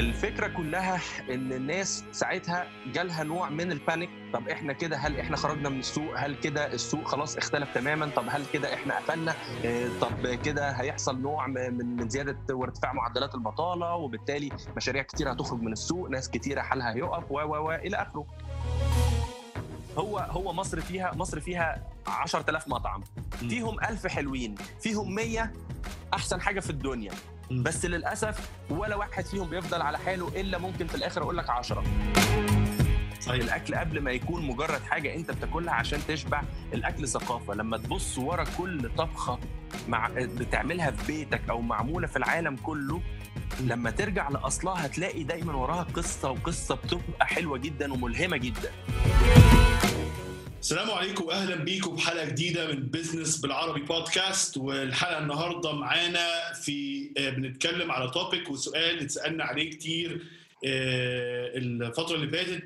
الفكرة كلها إن الناس ساعتها جالها نوع من البانيك. طب إحنا كده هل إحنا خرجنا من السوق؟ هل كده السوق خلاص اختلف تماما؟ طب هل كده إحنا قفلنا؟ آه، طب كده هيحصل نوع من من زيادة وارتفاع معدلات البطالة وبالتالي مشاريع كتير هتخرج من السوق ناس كتيرة حالها هيقف و و و إلى آخره. هو هو مصر فيها مصر فيها 10000 مطعم. فيهم 1000 حلوين. فيهم 100 أحسن حاجة في الدنيا. بس للأسف ولا واحد فيهم بيفضل على حاله إلا ممكن في الآخر أقول لك 10 صحيح الأكل قبل ما يكون مجرد حاجة أنت بتاكلها عشان تشبع الأكل ثقافة. لما تبص ورا كل طبخة مع بتعملها في بيتك أو معمولة في العالم كله لما ترجع لأصلها هتلاقي دايما وراها قصة وقصة بتبقى حلوة جدا وملهمة جدا. السلام عليكم واهلا بيكم بحلقه جديدة من بزنس بالعربي بودكاست والحلقة النهارده معانا في آه، بنتكلم على topic وسؤال اتسألنا عليه كتير آه، الفترة اللي فاتت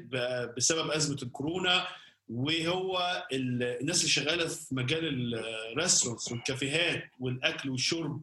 بسبب أزمة الكورونا وهو ال- الناس اللي شغالة في مجال ال restaurants والكافيهات والأكل والشرب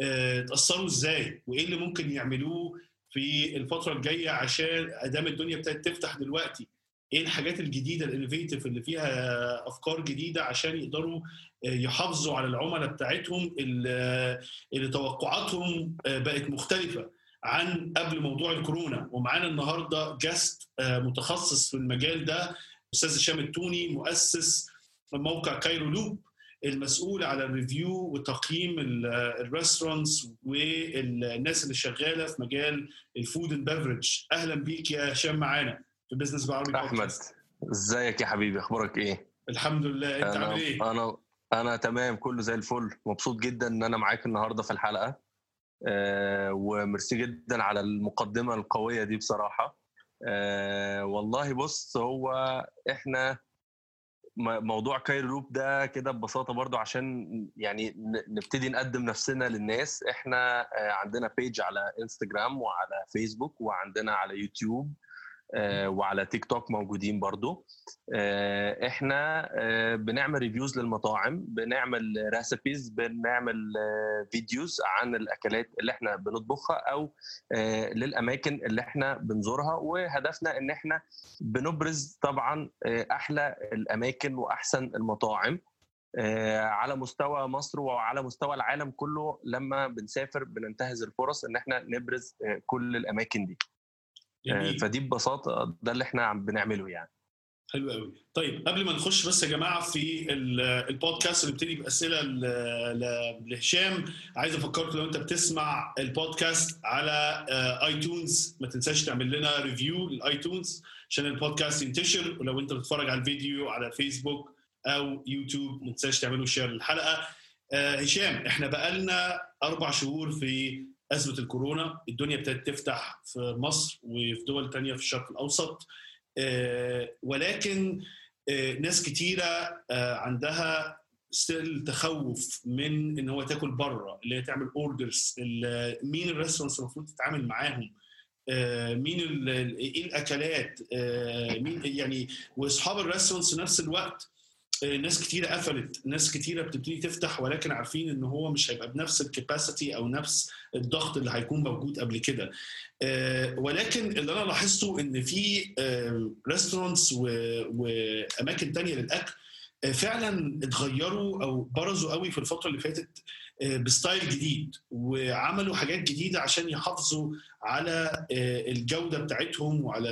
آه، اتأثروا إزاي؟ وإيه اللي ممكن يعملوه في الفترة الجاية عشان أدام الدنيا ابتدت تفتح دلوقتي؟ إيه الحاجات الجديدة ال innovative اللي فيها أفكار جديدة عشان يقدروا يحافظوا على العملاء بتاعتهم اللي اللي توقعاتهم بقت مختلفة عن قبل موضوع الكورونا. ومعانا النهارده guest متخصص في المجال ده أستاذ هشام التوني مؤسس موقع Cairo Loop المسؤول على ال review وتقييم ال restaurants والناس اللي شغالة في مجال ال food and beverage أهلا بيك يا هشام معانا. في بزنس بعربي أحمد. إزيك يا حبيبي؟ أخبارك إيه؟ الحمد لله. أنت عامل إيه؟ أنا أنا تمام كله زي الفل. مبسوط جدا إن أنا معاك النهارده في الحلقة. آه وميرسي جدا على المقدمة القوية دي بصراحة. آه والله بص هو إحنا موضوع Cairo Loop ده كده ببساطة برضو عشان يعني نبتدي نقدم نفسنا للناس. إحنا آه، عندنا page على انستجرام وعلى فيسبوك وعندنا على يوتيوب وعلى تيك توك موجودين برضو. آه، إحنا آه، بنعمل reviews للمطاعم بنعمل recipes بنعمل آه، فيديوز عن الأكلات اللي إحنا بنطبخها أو آه، للأماكن اللي إحنا بنزورها. وهدفنا إن إحنا بنبرز طبعا آه، أحلى الأماكن وأحسن المطاعم آه، على مستوى مصر وعلى مستوى العالم كله لما بنسافر بننتهز الفرص إن إحنا نبرز آه، كل الأماكن دي. آه، فدي ببساطة ده اللي إحنا عم بنعمله يعني. حلو قوي. طيب قبل ما نخش بس يا جماعة في ال- البودكاست اللي بيبتدي بأسئلة لهشام عايز أفكرك لو أنت بتسمع البودكاست على آه، iTunes ما تنساش تعمل لنا review لل iTunes عشان البودكاست ينتشر ولو أنت بتتفرج على الفيديو على فيسبوك أو يوتيوب ما تنساش تعملوا share للحلقة. آه، هشام إحنا بقالنا أربع شهور في ازمه الكورونا الدنيا ابتدت تفتح في مصر وفي دول تانية في الشرق الأوسط. آه، ولكن آه، ناس كتيرة آه، عندها still تخوف من إن هو تاكل بره اللي هي تعمل orders مين ال restaurants المفروض تتعامل معاهم؟ مين إيه الأكلات؟ مين يعني وأصحاب ال restaurants نفس الوقت ناس كتيرة قفلت ناس كتيرة بتبتدي تفتح ولكن عارفين إن هو مش هيبقى بنفس ال capacity أو نفس الضغط اللي هيكون موجود قبل كده. آه، ولكن اللي أنا لاحظته إن في restaurants وأماكن تانية للأكل آه، فعلا اتغيروا أو برزوا قوي في الفترة اللي فاتت آه، ب style جديد وعملوا حاجات جديدة عشان يحافظوا على آه، الجودة بتاعتهم وعلى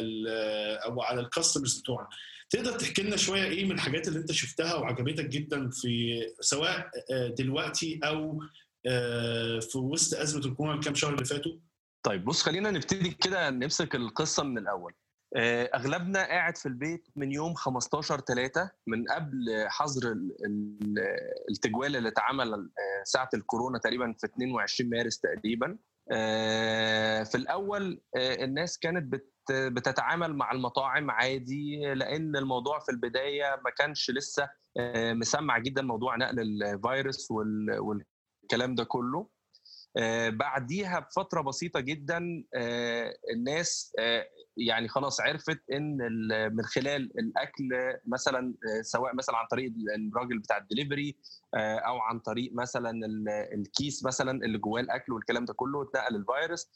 أو على ال customers بتوعنا تقدر تحكي لنا شوية إيه من الحاجات اللي أنت شفتها وعجبتك جدا في سواء آه، دلوقتي أو آه، في وسط أزمة الكورونا الكام شهر اللي فاتوا؟ طيب بص خلينا نبتدي كده نمسك القصة من الأول. آه، أغلبنا قاعد في البيت من يوم 15 3 من قبل حظر ال- ال- التجوال اللي اتعمل ساعة الكورونا تقريبا في 22 مارس تقريبا. في الأول آه، الناس كانت بت بتتعامل مع المطاعم عادي لأن الموضوع في البداية ما كانش لسه آه، مسمع جدا موضوع نقل الفيروس وال- والكلام ده كله. آه، بعديها بفترة بسيطة جدا آه، الناس آه، يعني خلاص عرفت إن من خلال الأكل مثلا آه، سواء مثلا عن طريق الراجل بتاع الدليفري آه، أو عن طريق مثلا ال- الكيس مثلا اللي جواه الأكل والكلام ده كله اتنقل الفيروس.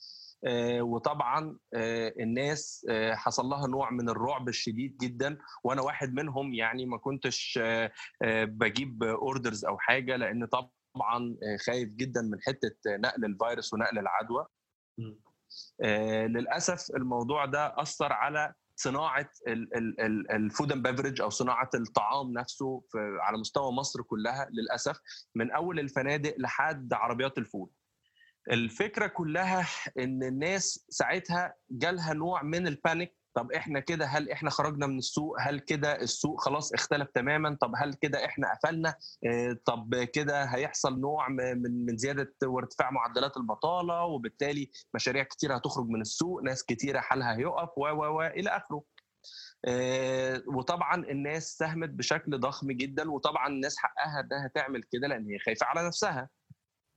آه، وطبعا آه، الناس آه، حصل لها نوع من الرعب الشديد جدا. وأنا واحد منهم يعني ما كنتش آه، آه، بجيب orders أو حاجة لأن طبعا آه، خايف جدا من حتة نقل الفيروس ونقل العدوى. آه، للأسف الموضوع ده أثر على صناعة ال food and beverage أو صناعة الطعام نفسه على مستوى مصر كلها للأسف من أول الفنادق لحد عربيات الفول الفكرة كلها إن الناس ساعتها جالها نوع من ال panic طب إحنا كده هل إحنا خرجنا من السوق؟ هل كده السوق خلاص اختلف تماما؟ طب هل كده إحنا قفلنا؟ آه، طب كده هيحصل نوع من من زيادة وارتفاع معدلات البطالة وبالتالي مشاريع كتير هتخرج من السوق ناس كتيرة حالها هيقف و و و إلى آخره. آه، وطبعا الناس ساهمت بشكل ضخم جدا وطبعا الناس حقها إنها تعمل كده لأن هي خايفة على نفسها.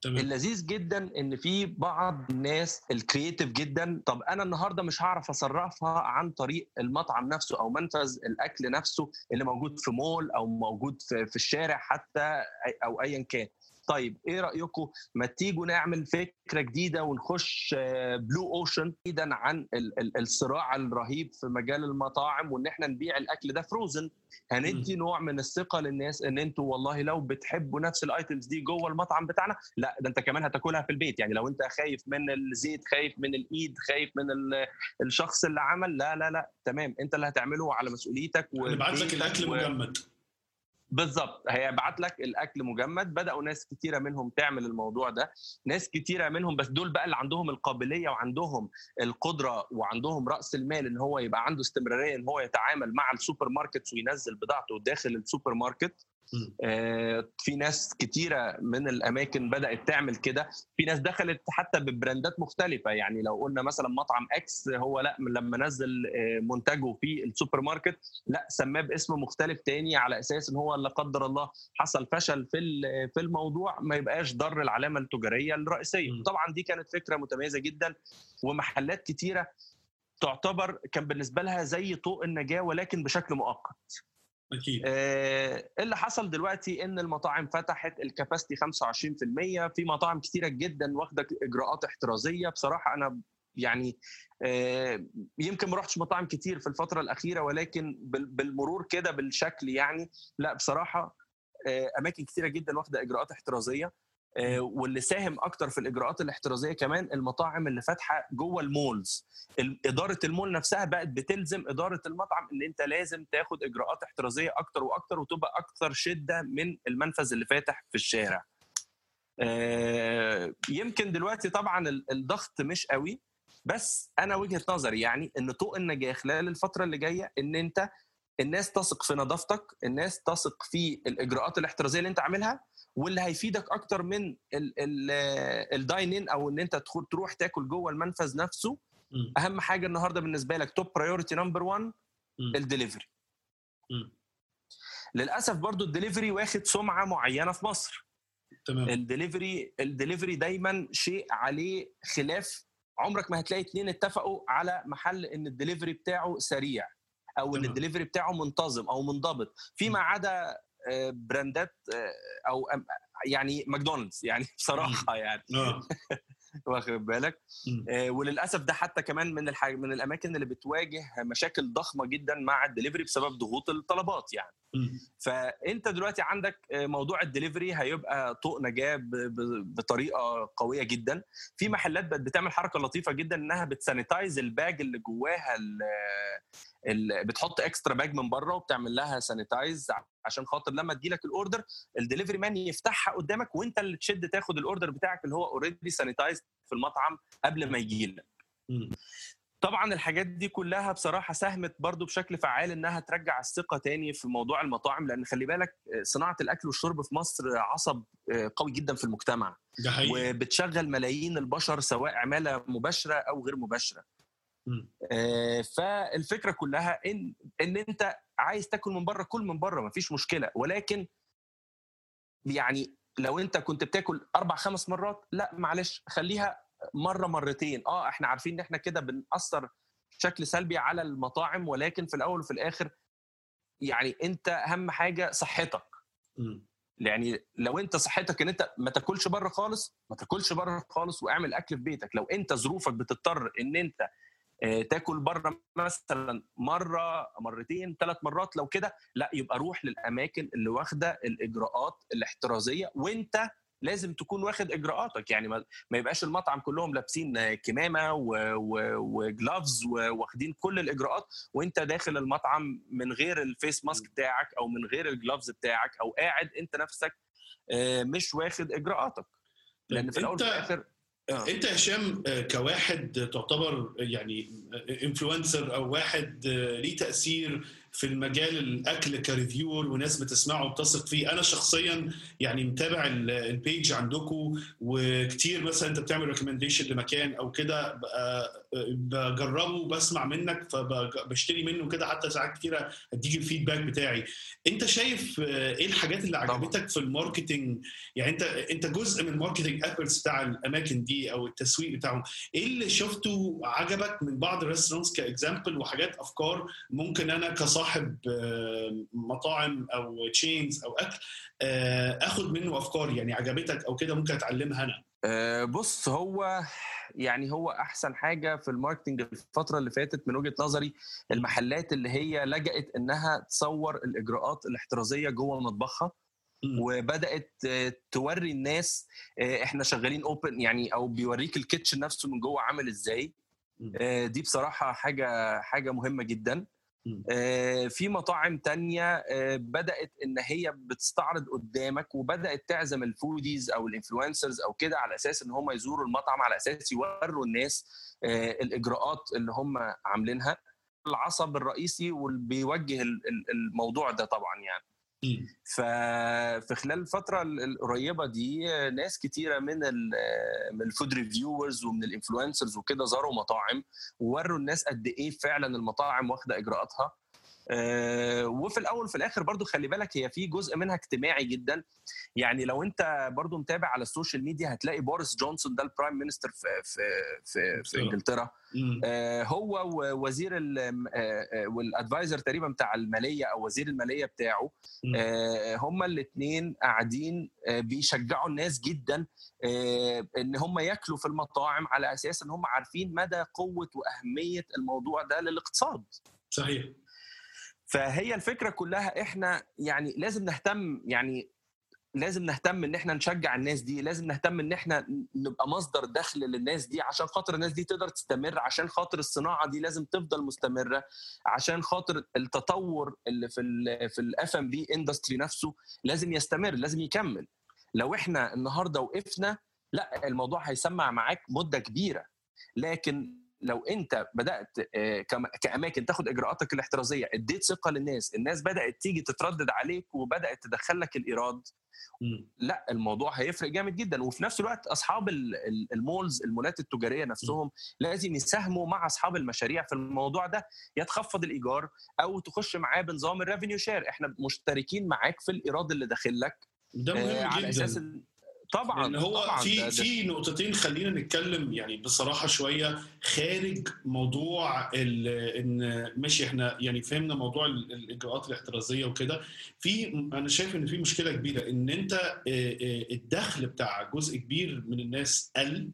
تمام. اللذيذ جدا إن في بعض الناس الكرييتيف جدا. طب أنا النهارده مش هعرف أصرفها عن طريق المطعم نفسه أو منفذ الأكل نفسه اللي موجود في مول أو موجود في, الشارع حتى أو ايا كان. طيب إيه رايكم ما تيجوا نعمل فكرة جديدة ونخش blue ocean بعيدا عن ال- ال- الصراع الرهيب في مجال المطاعم وإن إحنا نبيع الأكل ده frozen هندي نوع من الثقة للناس إن أنتوا والله لو بتحبوا نفس ال items دي جوه المطعم بتاعنا لا ده أنت كمان هتاكلها في البيت. يعني لو أنت خايف من الزيت خايف من الإيد خايف من ال- الشخص اللي عمل لا لا لا تمام. أنت اللي هتعمله على مسؤوليتك نبعت لك الأكل و- مجمد. بالظبط. هيبعت لك الأكل مجمد بدأوا ناس كتيرة منهم تعمل الموضوع ده ناس كتيرة منهم بس دول بقى اللي عندهم القابلية وعندهم القدرة وعندهم رأس المال إن هو يبقى عنده استمرارية إن هو يتعامل مع السوبر ماركت وينزل بضاعته داخل السوبر ماركت. في ناس كتيرة من الأماكن بدأت تعمل كده. في ناس دخلت حتى ببراندات مختلفة. يعني لو قلنا مثلا مطعم X هو لأ لما نزل آه، منتجه في السوبر ماركت لأ سماه باسم مختلف تاني على أساس إن هو لا قدر الله حصل فشل في في الموضوع ما يبقاش ضر العلامة التجارية الرئيسية. طبعا دي كانت فكرة متميزة جدا. ومحلات كتيرة تعتبر كان بالنسبة لها زي طوق النجاة ولكن بشكل مؤقت. أكيد. آه، اللي حصل دلوقتي إن المطاعم فتحت الكباستي 25% في مطاعم كتيرة جدا واخدة إجراءات احترازية. بصراحة أنا يعني آه، يمكن ما رحتش مطاعم كتير في الفترة الأخيرة ولكن بال- بالمرور كده بالشكل يعني لا بصراحة آه، أماكن كتيرة جدا واخدة إجراءات احترازية. واللي ساهم أكتر في الإجراءات الاحترازية كمان المطاعم اللي فاتحة جوه المولز. ال- إدارة المول نفسها بقت بتلزم إدارة المطعم إن أنت لازم تاخد إجراءات احترازية أكتر وأكتر وتبقى أكثر شدة من المنفذ اللي فاتح في الشارع. آه، يمكن دلوقتي طبعا ال- الضغط مش قوي بس أنا وجهة نظري يعني إن طوق النجاه خلال الفترة اللي جاية إن أنت الناس تثق في نظافتك الناس تثق في الإجراءات الاحترازية اللي أنت عاملها واللي هيفيدك أكتر من ال dine in أو إن أنت تروح تاكل جوه المنفذ نفسه مم. أهم حاجة النهارده بالنسبة لك top priority number 1 مم. الدليفري. للأسف برضو الدليفري واخد سمعة معينة في مصر تمام ال delivery ال delivery دايما شيء عليه خلاف عمرك ما هتلاقي اتنين اتفقوا على محل إن الدليفري بتاعه سريع أو إن. الدليفري بتاعه منتظم أو منضبط فيما عدا براندات آه، أو يعني ماكدونالدز يعني بصراحة يعني آه واخد بالك. آه، وللأسف ده حتى كمان من الحاج... من الأماكن اللي بتواجه مشاكل ضخمة جدا مع الدليفري بسبب ضغوط الطلبات يعني. فأنت دلوقتي عندك آه، موضوع الدليفري هيبقى طوق نجاة بطريقة قوية جدا. في محلات بقت بتعمل حركة لطيفة جدا إنها بت sanitize ال bag اللي جواها بتحط extra bag من بره وبتعمل لها sanitize عشان خاطر لما تجيلك ال order ال delivery man يفتحها قدامك وأنت اللي تشد تاخد ال order بتاعك اللي هو already sanitized في المطعم قبل ما يجيلك مم. طبعا الحاجات دي كلها بصراحة ساهمت برضو بشكل فعال إنها ترجع الثقة تاني في موضوع المطاعم لأن خلي بالك صناعة الأكل والشرب في مصر عصب قوي جدا في المجتمع. ده حقيقي. وبتشغل ملايين البشر سواء عمالة مباشرة أو غير مباشرة. آه، فالفكرة كلها إن إن أنت عايز تاكل من بره كل من بره مفيش مشكلة. ولكن يعني لو أنت كنت بتاكل أربع خمس مرات لا معلش خليها مرة مرتين. آه إحنا عارفين إن إحنا كده بنأثر بشكل سلبي على المطاعم ولكن في الأول وفي الآخر يعني أنت أهم حاجة صحتك. مم. يعني لو أنت صحتك إن أنت ما تاكلش بره خالص ما تاكلش بره خالص واعمل أكل في بيتك. لو أنت ظروفك بتضطر إن أنت آه، تاكل بره مثلا مرة مرتين ثلاث مرات لو كده لأ يبقى روح للأماكن اللي واخدة الإجراءات الاحترازية وأنت لازم تكون واخد إجراءاتك. يعني ما يبقاش المطعم كلهم لابسين كمامة و gloves واخدين كل الإجراءات وأنت داخل المطعم من غير ال face mask بتاعك أو من غير ال gloves بتاعك أو قاعد أنت نفسك آه، مش واخد إجراءاتك. لأن في الأول وفي الآخر آه. أنت هشام آه، كواحد تعتبر يعني influencer أو واحد ليه تأثير في المجال الأكل ك reviewer وناس بتسمعه وبتثق فيه. أنا شخصيا يعني متابع ال page عندكم وكتير مثلا أنت بتعمل recommendation لمكان أو كده بجربه وبسمع منك فبشتري منه كده حتى ساعات كتيرة أديك ال feedback بتاعي. أنت شايف إيه الحاجات اللي عجبتك في ال marketing يعني انت أنت جزء من ال marketing efforts بتاع الأماكن دي أو التسويق بتاعهم. إيه اللي شفته عجبك من بعض ال restaurants ك example وحاجات أفكار ممكن أنا كصاحب صاحب آه، مطاعم أو chains أو أكل آه، آخد منه أفكار يعني عجبتك أو كده ممكن أتعلمها أنا؟ آه، بص هو يعني هو أحسن حاجة في ال marketing الفترة اللي فاتت من وجهة نظري المحلات اللي هي لجأت إنها تصور الإجراءات الاحترازية جوه مطبخها وبدأت توري الناس إحنا شغالين open يعني أو بيوريك ال kitchen نفسه من جوه عامل إزاي. دي بصراحة حاجة حاجة مهمة جدا. آه، في مطاعم تانية آه، بدأت إن هي بتستعرض قدامك وبدأت تعزم ال foodies أو ال influencers أو كده على أساس إن هم يزوروا المطعم على أساس يوروا الناس آه، الإجراءات اللي هم عاملينها. العصب الرئيسي واللي بيوجه الموضوع ده طبعا يعني. ففي خلال الفترة القريبة دي ناس كتيرة من من ال food reviewers ومن ال influencers وكده زاروا مطاعم ووروا الناس قد إيه فعلا المطاعم واخدة إجراءاتها. وفي الأول وفي الآخر برضو خلي بالك هي في جزء منها اجتماعي جدا. يعني لو أنت برضو متابع على ال social media هتلاقي بوريس جونسون ده ال prime minister في في في, في إنجلترا. آه، هو ووزير آه، والادفايزر تقريبا بتاع المالية أو وزير المالية بتاعه. هما الاثنين قاعدين بيشجعوا الناس جدا إن هم ياكلوا في المطاعم على أساس إن هم عارفين مدى قوة وأهمية الموضوع ده للاقتصاد. صحيح. فهي الفكرة كلها إحنا يعني لازم نهتم يعني لازم نهتم إن إحنا نشجع الناس دي لازم نهتم إن إحنا نبقى مصدر دخل للناس دي عشان خاطر الناس دي تقدر تستمر عشان خاطر الصناعة دي لازم تفضل مستمرة عشان خاطر التطور اللي في ال في ال F&B industry نفسه لازم يستمر لازم يكمل. لو إحنا النهارده وقفنا لأ الموضوع هيسمع معاك مدة كبيرة. لكن لو انت بدأت آه، كأماكن تاخد إجراءاتك الاحترازية اديت ثقة للناس الناس بدأت تيجي تتردد عليك وبدأت تدخل لك الإيراد لا الموضوع هيفرق جامد جدا. وفي نفس الوقت أصحاب ال malls المولات التجارية نفسهم لازم يساهموا مع أصحاب المشاريع في الموضوع ده. يتخفض الإيجار أو تخش معاه بنظام ال revenue share إحنا مشتركين معاك في الإيراد اللي داخل لك ده مهم آه على جدا. أساس طبعا هو طبعًا. في في نقطتين خلينا نتكلم يعني بصراحة شوية خارج موضوع إن ماشي إحنا يعني فهمنا موضوع الإجراءات الاحترازية وكده. في أنا شايف إن في مشكلة كبيرة إن أنت الدخل بتاع جزء كبير من الناس قل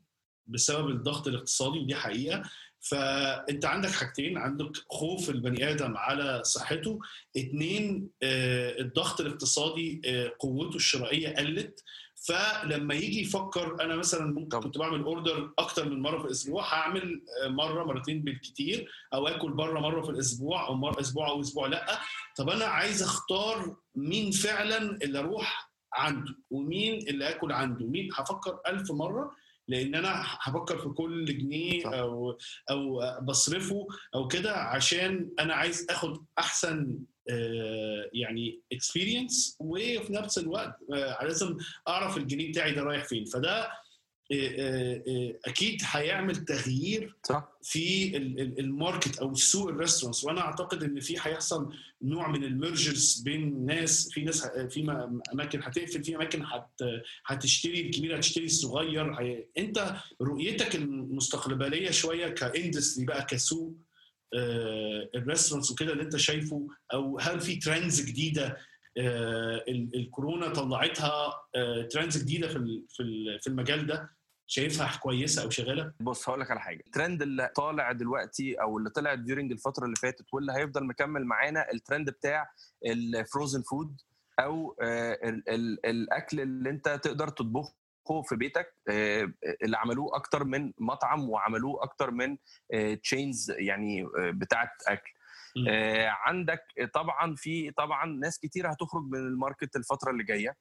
بسبب الضغط الاقتصادي ودي حقيقة. فأنت عندك حاجتين عندك خوف البني آدم على صحته اتنين الضغط الاقتصادي قوته الشرائية قلت. فلما يجي يفكر أنا مثلا ممكن كنت بعمل اوردر أكتر من مرة في الأسبوع هعمل مرة مرتين بالكتير أو آكل بره مرة في الأسبوع أو مره أسبوع أو أسبوع لأ. طب أنا عايز أختار مين فعلا اللي أروح عنده ومين اللي آكل عنده مين؟ هفكر ألف مرة لأن أنا هفكر في كل جنيه أو أو بصرفه أو كده عشان أنا عايز آخد أحسن آه، يعني اكسبيرينس وفي نفس الوقت آه، لازم أعرف الجنيه بتاعي ده رايح فين. فده آه، أكيد هيعمل تغيير صح. في ال market أو سوق ال restaurants وأنا أعتقد إن في هيحصل نوع من ال mergers بين ناس. في ناس في أماكن هتقفل في أماكن هتشتري الكبير هتشتري الصغير. أنت رؤيتك المستقبلية شوية ك industry بقى كسوق ال restaurants وكده اللي انت شايفه أو هل في trends جديدة الكورونا طلعتها trends جديدة في في المجال ده شايفها كويسة أو شغالة؟ بص هقول لك على حاجة الترند اللي طالع دلوقتي أو اللي طلع during الفترة اللي فاتت واللي هيفضل مكمل معانا الترند بتاع ال frozen food أو ال ال الأكل اللي انت تقدر تطبخه في بيتك اللي عملوه أكتر من مطعم وعملوه أكتر من chains يعني بتاعه أكل. عندك طبعا في طبعا ناس كتير هتخرج من ال market الفترة اللي جاية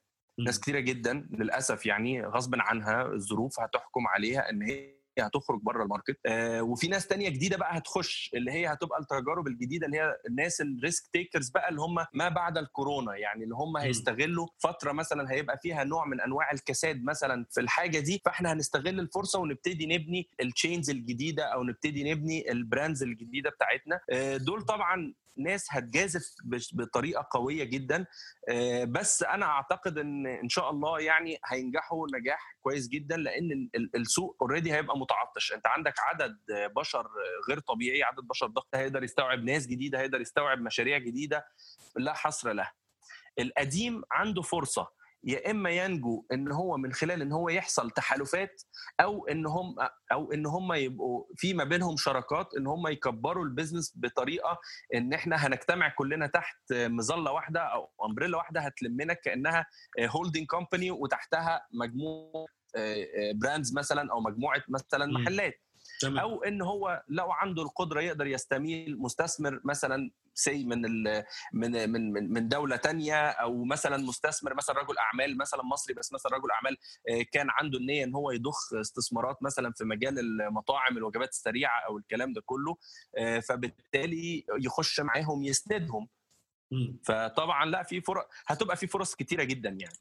ناس كتيرة جدا للأسف يعني غصب عنها الظروف هتحكم عليها إن هي هتخرج بره ال market. آه وفي ناس تانية جديدة بقى هتخش اللي هي هتبقى التجارب الجديدة اللي هي الناس ال risk takers بقى اللي هم ما بعد الكورونا يعني اللي هم هيستغلوا فترة مثلا هيبقى فيها نوع من أنواع الكساد مثلا في الحاجة دي فإحنا هنستغل الفرصة ونبتدي نبني ال chains الجديدة أو نبتدي نبني ال brands الجديدة بتاعتنا. آه دول طبعا ناس هتجازف بطريقة قوية جدا. بس أنا أعتقد إن إن شاء الله يعني هينجحوا نجاح كويس جدا لأن السوق already هيبقى متعطش. أنت عندك عدد بشر غير طبيعي عدد بشر ضغط هيقدر يستوعب ناس جديدة هيقدر يستوعب مشاريع جديدة. لا حصر لها القديم عنده فرصة. يا إما ينجو إن هو من خلال إن هو يحصل تحالفات أو إن هم أو إن هم يبقوا في ما بينهم شراكات إن هم يكبروا ال business بطريقة إن إحنا هنجتمع كلنا تحت مظلة واحدة أو umbrella واحدة هتلمنا كأنها holding company وتحتها مجموعة brands مثلا أو مجموعة مثلا محلات. تمام. أو إن هو لو عنده القدرة يقدر يستميل مستثمر مثلا C من من من من دولة تانية أو مثلا مستثمر مثلا رجل أعمال مثلا مصري بس مثلا رجل أعمال كان عنده النية إن هو يضخ استثمارات مثلا في مجال المطاعم الوجبات السريعة أو الكلام ده كله فبالتالي يخش معاهم يسندهم فطبعا لا في فرص هتبقى في فرص كتيرة جدا يعني.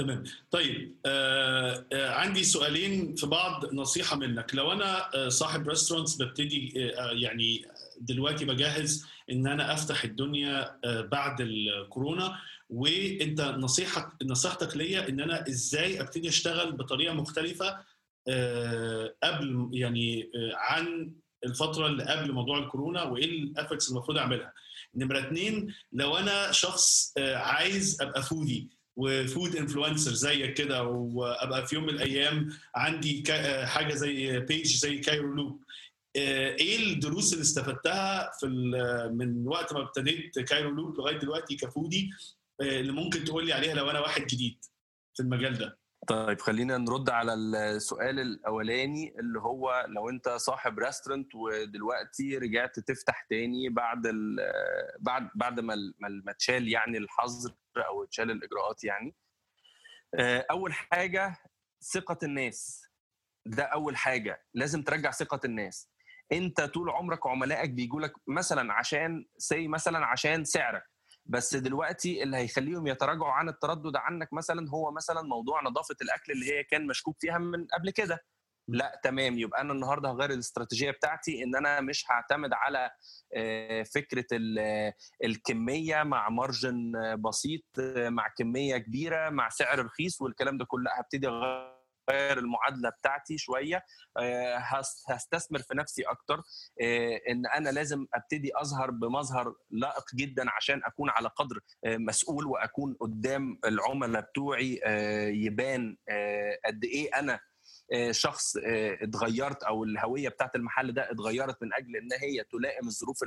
تمام. طيب آه آه عندي سؤالين في بعض نصيحة منك. لو أنا آه صاحب ريستورانتس ببتدي آه يعني دلوقتي بجهز إن أنا أفتح الدنيا بعد الكورونا وأنت نصيحه نصيحتك ليا إن أنا إزاي أبتدي أشتغل بطريقة مختلفة قبل يعني عن الفترة اللي قبل موضوع الكورونا وإيه ال effects المفروض أعملها. نمرة اثنين لو أنا شخص عايز أبقى foodie و food influencer زيك كده وأبقى في يوم من الأيام عندي حاجة زي بيج زي كايرو لوب إيه الدروس اللي استفدتها في من وقت ما ابتديت كايرو لوب لغاية دلوقتي ك foodie اللي ممكن تقول لي عليها لو أنا واحد جديد في المجال ده. طيب خلينا نرد على السؤال الأولاني اللي هو لو أنت صاحب restaurant ودلوقتي رجعت تفتح تاني بعد بعد بعد ما ما اتشال يعني الحظر أو اتشال الإجراءات يعني. أول حاجة ثقة الناس. ده أول حاجة. لازم ترجع ثقة الناس. أنت طول عمرك عملائك بيجوا لك مثلا عشان C مثلا عشان سعرك. بس دلوقتي اللي هيخليهم يتراجعوا عن التردد عنك مثلا هو مثلا موضوع نظافة الأكل اللي هي كان مشكوك فيها من قبل كده. لا تمام. يبقى أنا النهارده هغير الاستراتيجية بتاعتي إن أنا مش هعتمد على فكرة الكمية مع مارجن بسيط مع كمية كبيرة مع سعر رخيص والكلام ده كله. هبتدي أغير اغير المعادلة بتاعتي شوية هستثمر في نفسي أكتر إن أنا لازم أبتدي أظهر بمظهر لائق جدا عشان أكون على قدر مسؤول وأكون قدام العملاء بتوعي يبان قد إيه أنا شخص اتغيرت أو الهوية بتاعت المحل ده اتغيرت من أجل إن هي تلائم الظروف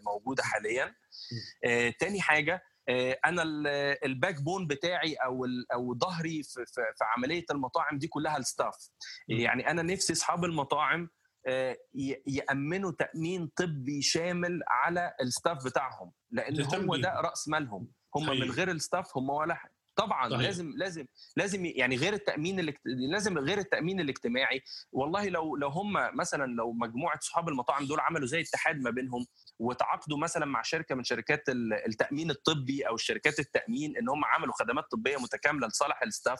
الموجودة حاليا. تاني حاجة أنا ال backbone بتاعي أو أو ظهري في, عملية المطاعم دي كلها ال staff يعني أنا نفسي أصحاب المطاعم يأمنوا تأمين طبي شامل على ال staff بتاعهم لأن هو ده رأس مالهم. هم من غير ال staff هم ولا طبعا صحيح. لازم لازم لازم يعني غير التأمين الاجت... لازم غير التأمين الاجتماعي والله لو لو هم مثلا لو مجموعة صحاب المطاعم دول عملوا زي اتحاد ما بينهم وتعاقدوا مثلا مع شركة من شركات التأمين الطبي أو شركات التأمين إن هم عملوا خدمات طبية متكاملة لصالح ال staff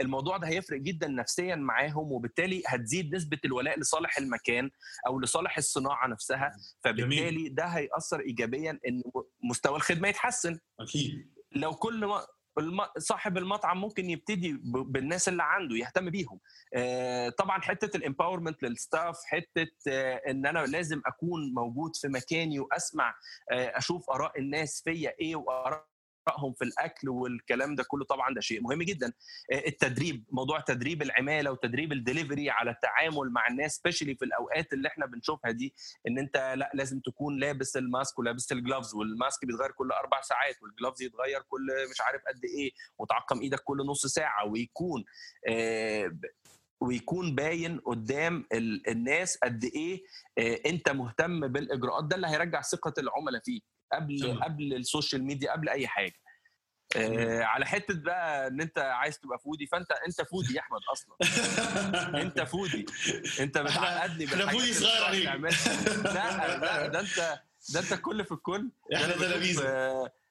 الموضوع ده هيفرق جدا نفسيا معاهم وبالتالي هتزيد نسبة الولاء لصالح المكان أو لصالح الصناعة نفسها فبالتالي. ده هيأثر ايجابيا إن مستوى الخدمة يتحسن أكيد لو كل ما صاحب المطعم ممكن يبتدي بالناس اللي عنده يهتم بيهم. طبعا حتة ال empowerment لل staff حتة إن أنا لازم أكون موجود في مكاني وأسمع أشوف آراء الناس فيا إيه وآراء ارائهم في الأكل والكلام ده كله طبعا ده شيء مهم جدا. التدريب موضوع تدريب العمالة وتدريب الدليفري على التعامل مع الناس specially في الأوقات اللي إحنا بنشوفها دي إن أنت لأ لازم تكون لابس ال mask ولابس ال gloves وال mask بيتغير كل أربع ساعات وال gloves يتغير كل مش عارف قد إيه وتعقم إيدك كل نص ساعة ويكون ويكون باين قدام الناس قد إيه أنت مهتم بالإجراءات ده اللي هيرجع ثقة العملاء فيك. قبل تمام. قبل ال social media قبل أي حاجة. آه على حتة بقى إن أنت عايز تبقى foodie فأنت أنت foodie يا أحمد أصلا. أنت foodie. أنت بتعقدني بالحاجات foodie صغير عليك. لا لا ده أنت ده أنت كل في الكل. إحنا تلاميذ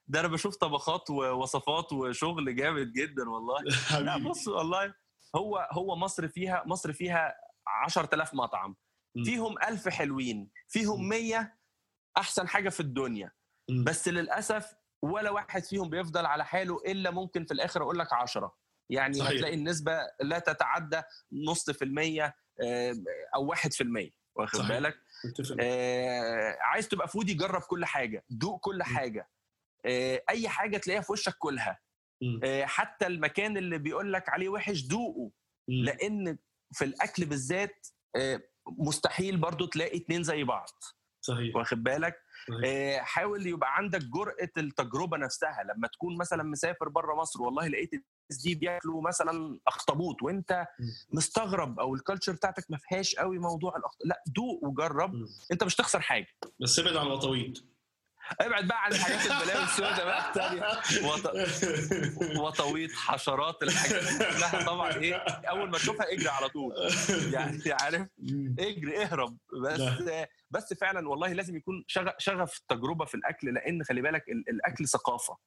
ده أنا بشوف طبخات ووصفات وشغل جامد جدا والله. لا بص والله هو هو مصر فيها مصر فيها 10000 مطعم. فيهم ألف حلوين. فيهم 100 أحسن حاجة في الدنيا. بس للأسف ولا واحد فيهم بيفضل على حاله إلا ممكن في الآخر أقول لك 10 يعني صحيح. هتلاقي النسبة لا تتعدى نص في المية آه، أو واحد في المية. واخد صحيح. بالك؟ آه، عايز تبقى فودي جرب كل حاجة دوق كل حاجة. آه، أي حاجة تلاقيها في وشك كلها. آه، حتى المكان اللي بيقول لك عليه وحش دوقه. لأن في الأكل بالذات آه، مستحيل برضو تلاقي اتنين زي بعض. صحيح. واخد بالك؟ حاول يبقى عندك جرأة التجربة نفسها. لما تكون مثلا مسافر بره مصر والله لقيت الناس دي بياكلوا مثلا أخطبوط وأنت. مستغرب أو الكالتشر بتاعتك ما فيهاش قوي موضوع الأخط... لأ دوق وجرب. أنت مش تخسر حاجة. بس ابعد عن الوطويط ابعد بقى عن الحاجات البلاوي السوداء بقى الثانية وط... وطويط حشرات الحاجات كلها طبعا إيه أول ما تشوفها اجري على طول. يعني عارف. اجري اهرب. بس بس فعلا والله لازم يكون شغف, شغف التجربه في الأكل لأن خلي بالك ال- الأكل ثقافة.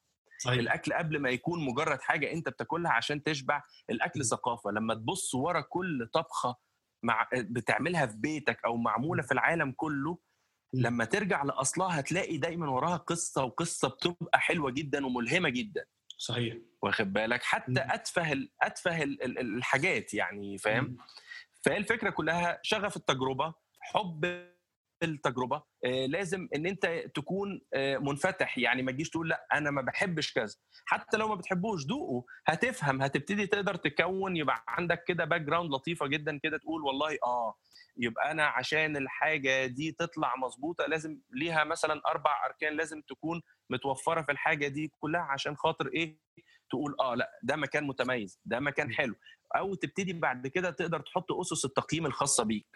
صحيح. الأكل قبل ما يكون مجرد حاجة أنت بتاكلها عشان تشبع الأكل ثقافة. لما تبص ورا كل طبخة مع بتعملها في بيتك أو معمولة في العالم كله لما ترجع لأصلها هتلاقي دايما وراها قصة وقصة بتبقى حلوة جدا وملهمة جدا. صحيح. واخد بالك؟ حتى مم. أتفه ال- أتفه ال- ال- الحاجات يعني فاهم. فهي الفكرة كلها شغف التجربة حب التجربة آه، لازم إن أنت تكون آه، منفتح. يعني ما تجيش تقول لأ أنا ما بحبش كذا. حتى لو ما بتحبوش دوقه. هتفهم هتبتدي تقدر تكون يبقى عندك كده background لطيفة جدا كده تقول والله آه يبقى أنا عشان الحاجة دي تطلع مظبوطه لازم ليها مثلا أربع أركان لازم تكون متوفرة في الحاجة دي كلها عشان خاطر إيه؟ تقول آه لأ ده مكان متميز ده مكان حلو. أو تبتدي بعد كده تقدر تحط أسس التقييم الخاصة بيك.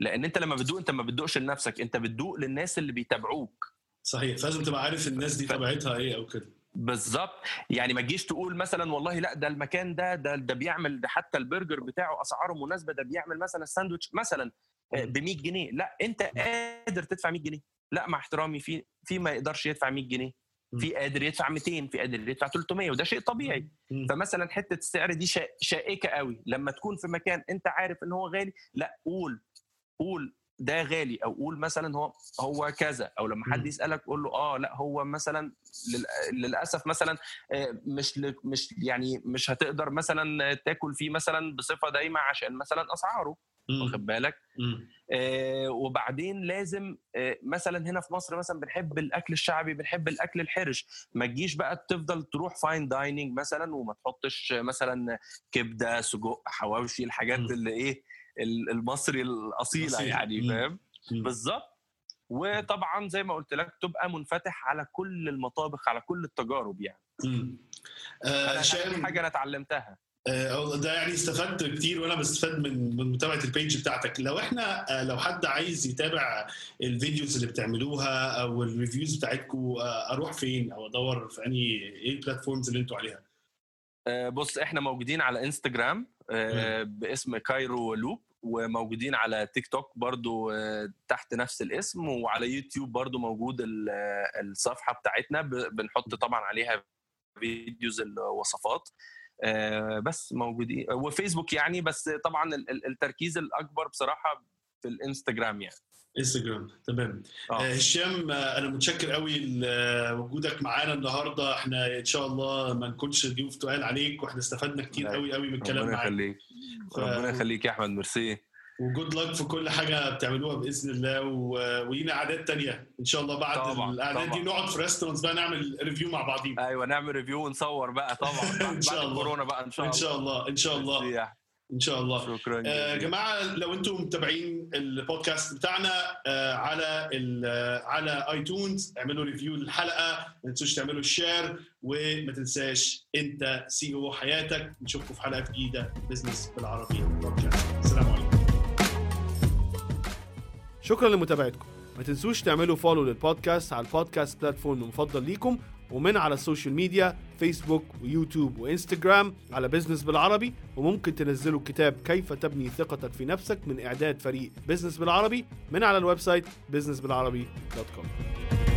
لأن أنت لما بتدوق أنت ما بتدوقش لنفسك أنت بتدوق للناس اللي بيتابعوك. صحيح فلازم تبقى عارف الناس دي طبيعتها إيه أو كده. بالظبط. يعني ما تجيش تقول مثلا والله لأ ده المكان ده ده ده بيعمل ده حتى البرجر بتاعه أسعاره مناسبة ده بيعمل مثلا الساندوتش مثلا ب 100 جنيه. لأ أنت قادر تدفع 100 جنيه. لأ مع احترامي في في ما يقدرش يدفع 100 جنيه. في قادر يدفع 200 في قادر يدفع 300 وده شيء طبيعي. فمثلا حتة السعر دي شا- شائكة قوي. لما تكون في مكان أنت عارف إن هو غالي لأ قول. قول ده غالي أو قول مثلا هو هو كذا أو لما حد. يسألك قول له آه لأ هو مثلا لل- للأسف مثلا آه، مش مش يعني مش هتقدر مثلا تاكل فيه مثلا بصفة دايمة عشان مثلا أسعاره. واخد بالك. آه، وبعدين لازم آه، مثلا هنا في مصر مثلا بنحب الأكل الشعبي بنحب الأكل الحرش ما تجيش بقى تفضل تروح fine dining مثلا وما تحطش مثلا كبدة سجق حواوشي الحاجات. اللي إيه المصري الأصيلة. يعني. فاهم. بالظبط وطبعا زي ما قلت لك تبقى منفتح على كل المطابخ على كل التجارب يعني مم. آه حاجة أنا اتعلمتها آه، ده يعني استفدت كتير وأنا بستفاد من من متابعة ال page بتاعتك لو إحنا آه، لو حد عايز يتابع ال videos اللي بتعملوها أو ال reviews بتاعتكم أروح فين أو أدور في أنهي إيه ال platforms اللي أنتوا عليها آه، بص إحنا موجودين على انستجرام آه، باسم كايرو لوب وموجودين على تيك توك برضو آه، تحت نفس الاسم وعلى يوتيوب برضو موجود ال- آه، الصفحة بتاعتنا بنحط طبعا عليها videos الوصفات. آه، بس موجودين وفيسبوك يعني بس طبعا ال- ال- التركيز الأكبر بصراحة في الإنستجرام يعني. انستجرام. تمام. آه. آه، هشام آه، أنا متشكر قوي لوجودك معانا النهارده. إحنا ان شاء الله ما نكونش ضيوف تقال عليك وإحنا استفدنا كتير قوي قوي من الكلام ربنا معاك. يخليك. ف- ربنا يخليك يا احمد ميرسي. وجود لك في كل حاجة بتعملوها بإذن الله. و- ولينا أعداد تانية إن شاء الله بعد طبعاً، الأعداد دي. نقعد في restaurants بقى نعمل review مع بعضين أيوه نعمل review ونصور بقى طبعا. بعد إن شاء بعد الله. الكورونا بقى إن شاء إن الله. شاء الله إن شاء الله. إن شاء الله. شكرا آه، جماعة لو أنتم متابعين البودكاست بتاعنا آه، على ال- آه، على آيتونز اعملوا review للحلقه ما تنسوش تعملوا ال share وما تنساش أنت CEO حياتك. نشوفكم في حلقة جديدة. بزنس بالعربي بودكاست السلام عليكم. شكرا لمتابعتكم. ما تنسوش تعملوا follow للبودكاست على ال podcast platform المفضل ليكم ومن على ال social media فيسبوك ويوتيوب وانستجرام على بزنس بالعربي. وممكن تنزلوا كتاب كيف تبني ثقتك في نفسك من إعداد فريق بزنس بالعربي من على الويب سايت businessbilarabi.com